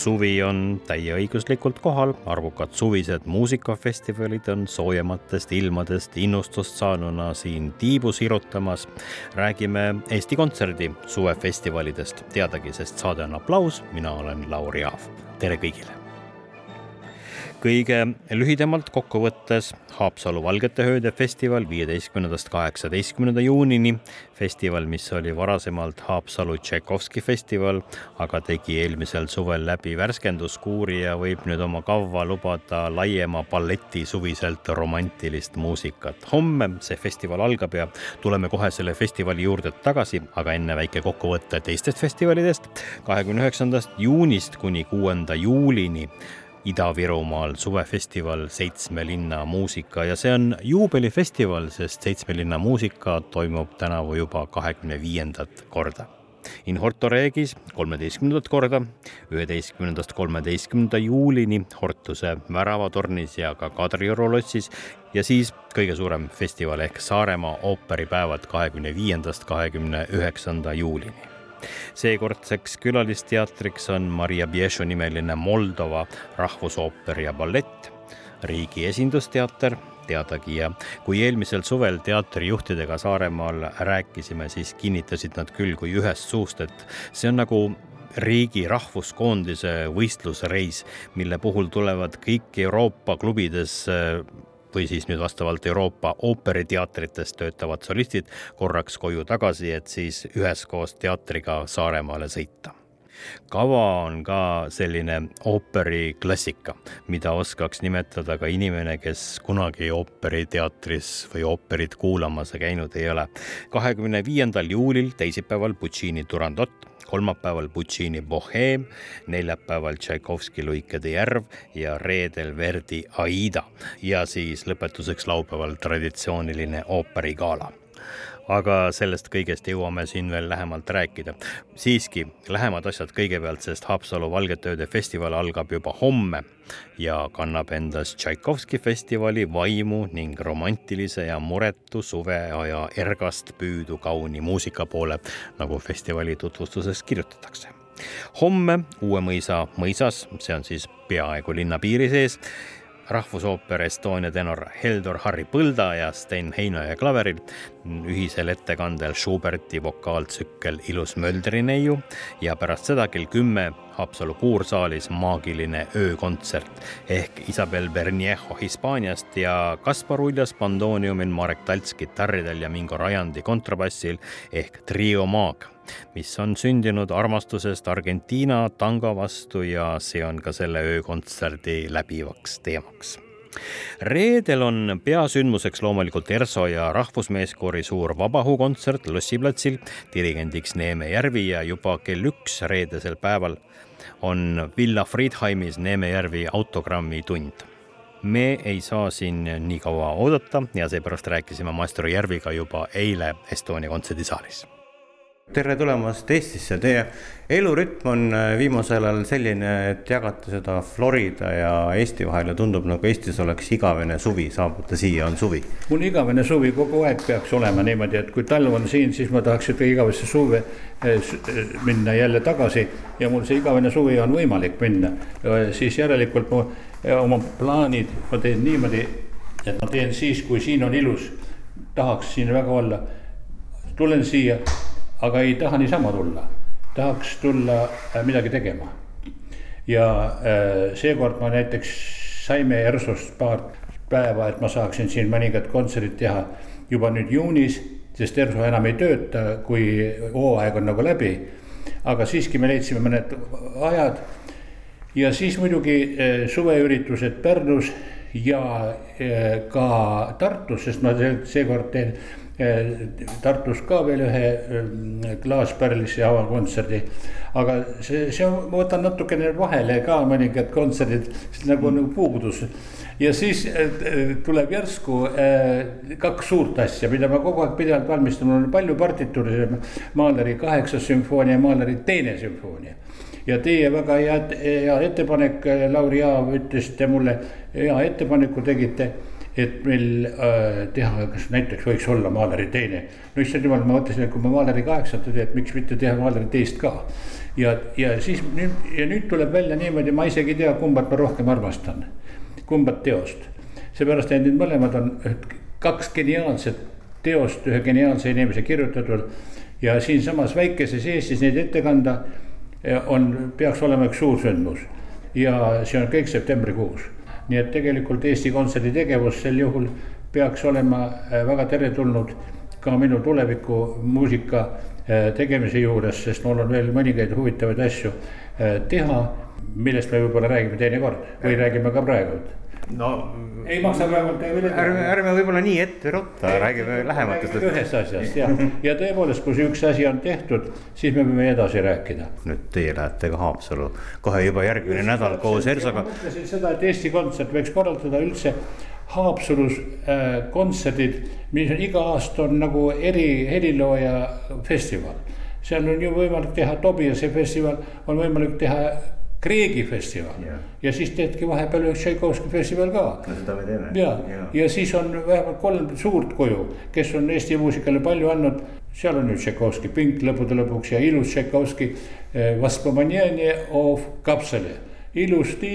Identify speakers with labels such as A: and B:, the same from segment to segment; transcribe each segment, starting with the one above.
A: Suvi on täieõiguslikult kohal, arvukad suvised muusikafestivalid on soojematest ilmadest innustust saanuna siin tiibu sirutamas. räägime Eesti Kontserdi suvefestivalidest, teadagi, sest saade on aplaus, mina olen Lauri Aav, tere kõigile kõige lühidamalt kokku võttes Haapsalu Valgete Hööde festival viieteistkümnendast kaheksateistkümnenda juunini. festival, mis oli varasemalt Haapsalu Tšaikovski festival, aga tegi eelmisel suvel läbi värskenduskuuri ja võib nüüd oma kavva lubada laiema balleti suviselt romantilist muusikat. homme see festival algab ja tuleme kohe selle festivali juurde tagasi, aga enne väike kokkuvõte teistest festivalidest. kahekümne üheksandast juunist kuni kuuenda juulini Ida-Virumaal suvefestival Seitsme linna muusika ja see on juubelifestival, sest Seitsme linna muusika toimub tänavu juba kahekümne viiendat korda. In Horto Regis kolmeteistkümnendat korda, üheteistkümnendast kolmeteistkümnenda juulini Hortuse väravatornis ja ka Kadrioru lossis ja siis kõige suurem festival ehk Saaremaa ooperipäevad kahekümne viiendast kahekümne üheksanda juulini seekordseks külalisteatriks on Maria Biešu nimeline Moldova rahvusooper ja ballett, riigi esindusteater teadagi ja kui eelmisel suvel teatrijuhtidega Saaremaal rääkisime, siis kinnitasid nad küll kui ühest suust, et see on nagu riigi rahvuskoondise võistlusreis, mille puhul tulevad kõik Euroopa klubides või siis nüüd vastavalt Euroopa ooperiteatrites töötavad solistid korraks koju tagasi, et siis üheskoos teatriga Saaremaale sõita kava on ka selline ooperiklassika, mida oskaks nimetada ka inimene, kes kunagi ooperiteatris või ooperit kuulamas käinud ei ole. kahekümne viiendal juulil, teisipäeval Puccini Turandot kolmapäeval Puccini Boheme, neljapäeval Tšaikovski Luikede järv ja reedel Verdi Aida. Ja siis lõpetuseks laupäeval traditsiooniline ooperigala aga sellest kõigest jõuame siin veel lähemalt rääkida. siiski lähemad asjad kõigepealt, sest Haapsalu Valgete Ööde festival algab juba homme ja kannab endas Tšaikovski festivali vaimu ning romantilise ja muretu suveaja ergast püüdu kauni muusika poole, nagu festivali tutvustuses kirjutatakse homme Uue mõisa mõisas, see on siis peaaegu linna piiri sees rahvusooper Estonia tenor Heldor Harri Põlda ja Sten Heinoja klaveril ühisel ettekandel Schuberti vokaaltsükkel Ilus möldrineiu ja pärast seda kell kümme Haapsalu kuursaalis maagiline öökontsert ehk Isabel Berniejo Hispaaniast ja Kaspar Uljas bandooniumil, Marek Talts kitarridel ja Mingo Rajandi kontrabassil ehk Trio Maag mis on sündinud armastusest Argentiina tango vastu ja see on ka selle öökontserdi läbivaks teemaks. Reedel on peasündmuseks loomulikult ERSO ja Rahvusmeeskoori suur vabaõhukontsert Lossiplatsil, dirigendiks Neeme Järvi ja juba kell üks reedesel päeval on Villa Friedheimis Neeme Järvi autogrammi tund. Me ei saa siin nii kaua oodata ja seepärast rääkisime maestro Järviga juba eile Estonia kontserdisaalis
B: tere tulemast Eestisse, teie elurütm on äh, viimasel ajal selline, et jagate seda Florida ja Eesti vahel ja tundub nagu Eestis oleks igavene suvi, saabute siia, on suvi.
C: mul igavene suvi kogu aeg peaks olema niimoodi, et kui talv on siin, siis ma tahaks ikka igavesse suve äh, äh, minna jälle tagasi. ja mul see igavene suvi on võimalik minna, siis järelikult mu oma plaanid ma teen niimoodi, et ma teen siis, kui siin on ilus, tahaks siin väga olla. tulen siia aga ei taha niisama tulla, tahaks tulla äh, midagi tegema. ja äh, seekord ma näiteks saime ERSO-st paar päeva, et ma saaksin siin mõningad kontserdid teha juba nüüd juunis, sest ERSO enam ei tööta, kui hooaeg on nagu läbi. aga siiski me leidsime mõned ajad ja siis muidugi äh, suveüritused Pärnus ja ka Tartus, sest ma seekord teen Tartus ka veel ühe klaaspärlisse avakontserdi. aga see, see on, ma võtan natukene vahele ka mõningad kontserdid, nagu mm. nagu puudus. ja siis tuleb järsku kaks suurt asja, mida ma kogu aeg pidevalt valmistan, mul on palju partituure, Mahleri kaheksas sümfoonia, Mahleri teine sümfoonia ja teie väga hea, hea ettepanek, Lauri Aav, ütlesite mulle, hea ettepaneku tegite et meil äh, teha, kas näiteks võiks olla Mahleri teine. no issand jumal, ma mõtlesin, et kui ma Mahleri kaheksanda teen, et miks mitte teha Mahleri teist ka. ja, ja siis nüüd ja nüüd tuleb välja niimoodi, ma isegi ei tea, kumbat ma rohkem armastan, kumbat teost. seepärast, et need mõlemad on kaks geniaalset teost ühe geniaalse inimese kirjutatud. ja siinsamas väikeses Eestis neid ette kanda on, peaks olema üks suur sündmus. Ja see on kõik septembrikuus. Nii et tegelikult Eesti Kontserdi tegevus sel juhul peaks olema äh, väga teretulnud ka minu tuleviku muusika äh, tegemise juures, sest mul on veel mõningaid huvitavaid asju äh, teha, millest me võib-olla räägime teinekord või räägime ka praegu
B: no
C: ei maksa praegu teha.
B: ärme, ärme võib-olla nii ette rutta, räägime lähematest.
C: ühest asjast ja, ja tõepoolest, kui see üks asi on tehtud, siis me võime edasi rääkida.
B: nüüd teie lähete ka Haapsallu kohe juba järgmine nädal koos Elsaga.
C: ma mõtlesin seda, et Eesti Kontsert võiks korraldada üldse Haapsalus äh, kontserdid, mis on iga aasta on nagu eri helilooja festival. seal on ju võimalik teha Tobiase festival, on võimalik teha Kreegi festival. Ja, ja siis teedki vahepeal üks Tšaikovski festival ka.
B: no seda me teeme.
C: ja, ja., ja siis on vähemalt kolm suurt kuju, kes on Eesti muusikale palju andnud, seal on ju Tšaikovski pink lõppude lõpuks ja ilus Tšaikovski eh, Vaspomanje of Kapseli ilusti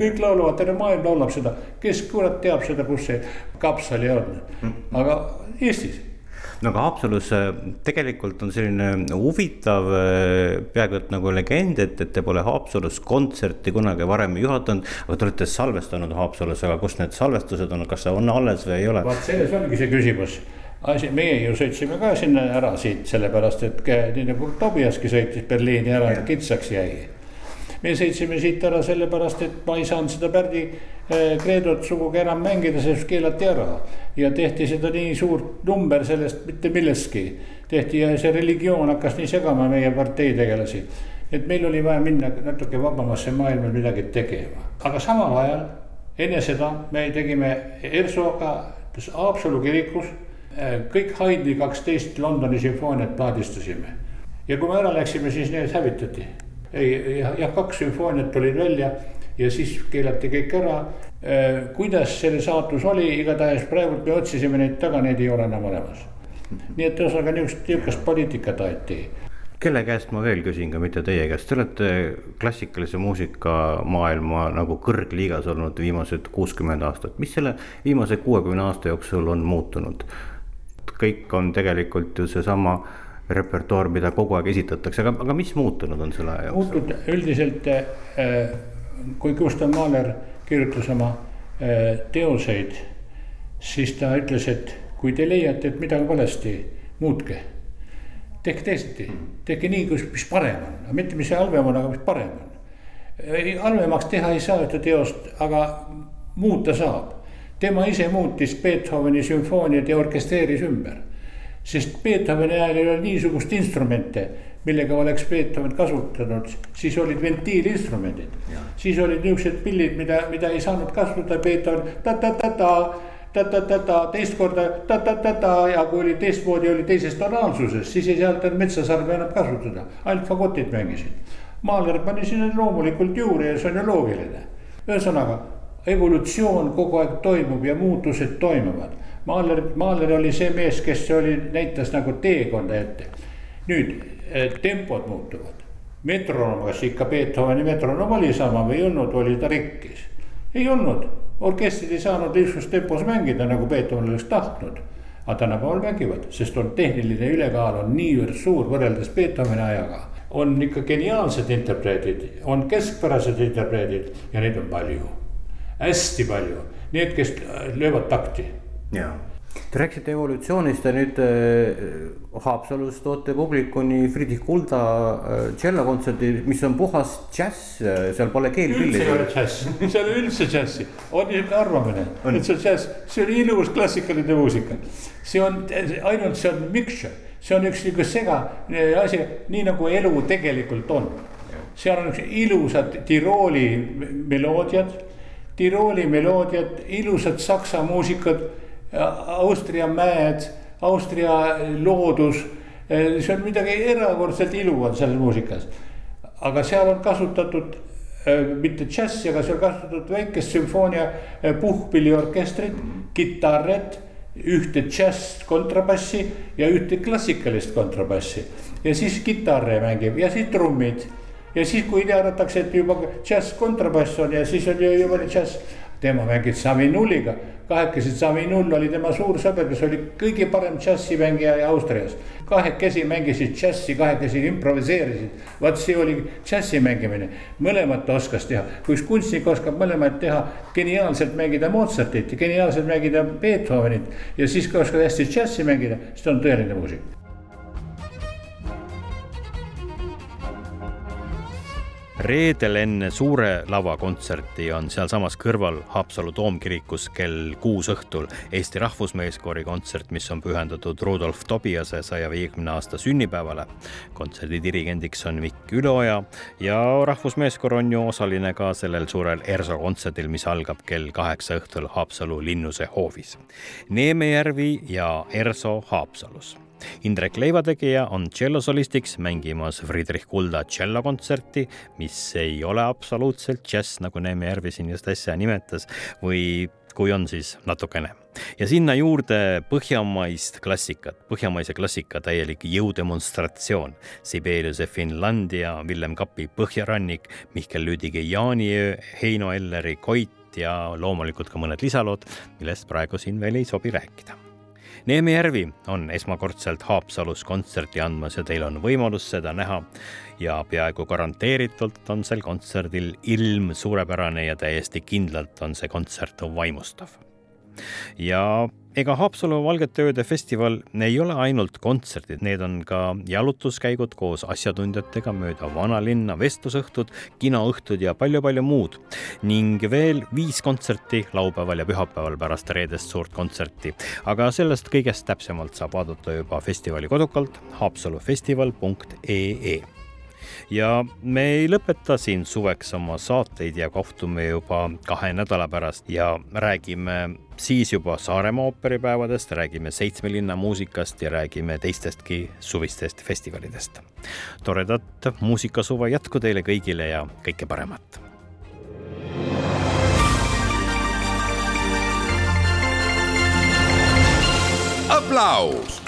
C: kõik laulavad, terve maailm laulab seda, kes kurat teab seda, kus see kapsali on, mm. aga Eestis
B: no aga Haapsalus äh, tegelikult on selline huvitav äh, peaaegu et nagu legend, et, et te pole Haapsalus kontserti kunagi varem juhatanud. aga te olete salvestanud Haapsalus, aga kus need salvestused on, kas see on alles või ei ole?
C: vaat selles ongi see küsimus asi, meie ju sõitsime ka sinna ära siit, sellepärast et nii nagu Tobiaski sõitis Berliini ära, kitsaks jäi me sõitsime siit ära sellepärast, et ma ei saanud seda Pärdi Kreedot eh, sugugi enam mängida, sest keelati ära. ja tehti seda nii suurt number sellest mitte millestki. tehti ja see religioon hakkas nii segama meie partei tegelasi. et meil oli vaja minna natuke vabamasse maailma midagi tegema, aga samal ajal enne seda me tegime ERSO-ga Haapsalu kirikus eh, kõik Haydni kaksteist Londoni sümfooniat plaadistasime. ja kui me ära läksime, siis need hävitati jah, jah, kaks sümfooniat tulid välja ja siis keelati kõik ära. Äh, kuidas selle saatus oli, igatahes praegult me otsisime neid taga, neid ei ole enam olemas. nii et ühesõnaga niisugust, niisugust poliitikat aeti
B: kelle käest ma veel küsin ka, mitte teie käest, te olete klassikalise muusika maailma nagu kõrgliigas olnud viimased kuuskümmend aastat, mis selle viimase kuuekümne aasta jooksul on muutunud? kõik on tegelikult ju seesama repertuaar, mida kogu aeg esitatakse, aga, aga mis muutunud on selle aja
C: jooksul? muutunud üldiselt, äh, kui Gustav Mahler kirjutas oma äh, teoseid, siis ta ütles, et kui te leiate, et midagi valesti, muutke. tehke teisiti, tehke nii, mis parem on, mitte mis halvem on, aga mis parem on. halvemaks teha ei saa ühte teost, aga muuta saab. tema ise muutis Beethoveni sümfooniad ja orkestreeris ümber sest Beethoveni ajal ei ole niisugust instrumente, millega oleks Beethoven kasutanud, siis olid ventiilinstrumendid. siis olid niuksed pillid, mida, mida ei saanud kasutada, Beethoven ta-ta-ta-ta ta-ta-ta-ta, teist korda ta-ta-ta-ta ja kui oli teistmoodi, oli teises tonaalsuses, siis ei saanud metsasarve enam kasutada, ainult fagotid mängisid. Mahler pani sinna loomulikult juurde ja see on ju loogiline. ühesõnaga, evolutsioon kogu aeg toimub ja muutused toimuvad Mahler, Mahler oli see mees, kes oli, näitas nagu teekonda ette. nüüd eh, tempod muutuvad, metronoom, kas ikka Beethoveni metronoom oli sama või ei olnud, oli ta rikkis. ei olnud, orkestrid ei saanud niisuguses tempos mängida, nagu Beethoven oleks tahtnud. aga tänapäeval mängivad, sest on tehniline ülekaal on niivõrd suur võrreldes Beethoveni ajaga on ikka geniaalsed interpreedid, on keskpärased interpreedid ja neid on palju, hästi palju, need, kes löövad takti
B: jaa, Te rääkisite evolutsioonist ja nüüd äh, Haapsalus toote publikuni Friedrich Kulda äh, tšellokontserdi, mis on puhas džäss, seal pole keelpilli.
C: üldse ei ole džässi, see ei ole üldse džässi, on niisugune arvamine, et see on džäss, see on ilus klassikaline muusika. see on ainult, see on mixture, see on üks niisugune sega asi, nii nagu elu tegelikult on. seal on üks ilusad Tirooli meloodiad, Tirooli meloodiad, ilusad saksa muusikad Austria mäed, Austria loodus. see on midagi erakordselt ilu on selles muusikas. aga seal on kasutatud mitte džässi, aga seal kasutatud väikest sümfoonia puhkpilliorkestrit, kitarret, ühte džäss kontrabassi ja ühte klassikalist kontrabassi. ja siis kitarre mängib ja siis trummid ja siis, kui teadatakse, et juba džäss kontrabass on ja siis on ju juba džäss tema mängis Savinulliga, kahekesi Savinull oli tema suur sõber, kes oli kõige parem džässimängija Austrias. kahekesi mängisid džässi, kahekesi improviseerisid, vaat see oli džässi mängimine, mõlemat ta oskas teha, kui üks kunstnik oskab mõlemaid teha, geniaalselt mängida Mozartit geniaalselt mängida Beethovenit ja siis, kui oskad hästi džässi mängida, siis ta on tõeline muusik
A: reedel enne suure lava kontserti on sealsamas kõrval Haapsalu toomkirikus kell kuus õhtul Eesti Rahvusmeeskoori kontsert, mis on pühendatud Rudolf Tobiase saja viiekümne aasta sünnipäevale. kontserdi dirigendiks on Mikk Üleoja ja Rahvusmeeskoor on ju osaline ka sellel suurel ERSO kontserdil, mis algab kell kaheksa õhtul Haapsalu linnuse hoovis. Neemejärvi ja ERSO Haapsalus Indrek Leivategija on tšellosolistiks mängimas Friedrich Kulda tšellokontserti, mis ei ole absoluutselt džäss, nagu Neeme Järvi siin just äsja nimetas, või kui on, siis natukene. ja sinna juurde põhjamaist klassikat, põhjamaise klassika täielik jõudemonstratsioon. Sibeliuse Finlandia, Villem Kapi Põhjarannik, Mihkel Lüdige Jaaniöö, Heino Elleri Koit ja loomulikult ka mõned lisalood, millest praegu siin veel ei sobi rääkida Neeme Järvi on esmakordselt Haapsalus kontserti andmas ja teil on võimalus seda näha. ja peaaegu garanteeritult on sel kontserdil ilm suurepärane ja täiesti kindlalt on see kontsert vaimustav. ja ega Haapsalu Valgete Ööde festival ei ole ainult kontserdid, need on ka jalutuskäigud koos asjatundjatega mööda vanalinna, vestlusõhtud, kinoõhtud ja palju-palju muud. ning veel viis kontserti laupäeval ja pühapäeval pärast reedest suurt kontserti. aga sellest kõigest täpsemalt saab vaadata juba festivali kodukalt haapsalufestival.ee ja me ei lõpeta siin suveks oma saateid ja kohtume juba kahe nädala pärast ja räägime siis juba Saaremaa ooperipäevadest, räägime seitsme linna muusikast ja räägime teistestki suvistest festivalidest. toredat muusikasuve jätku teile kõigile ja kõike paremat.
D: aplaus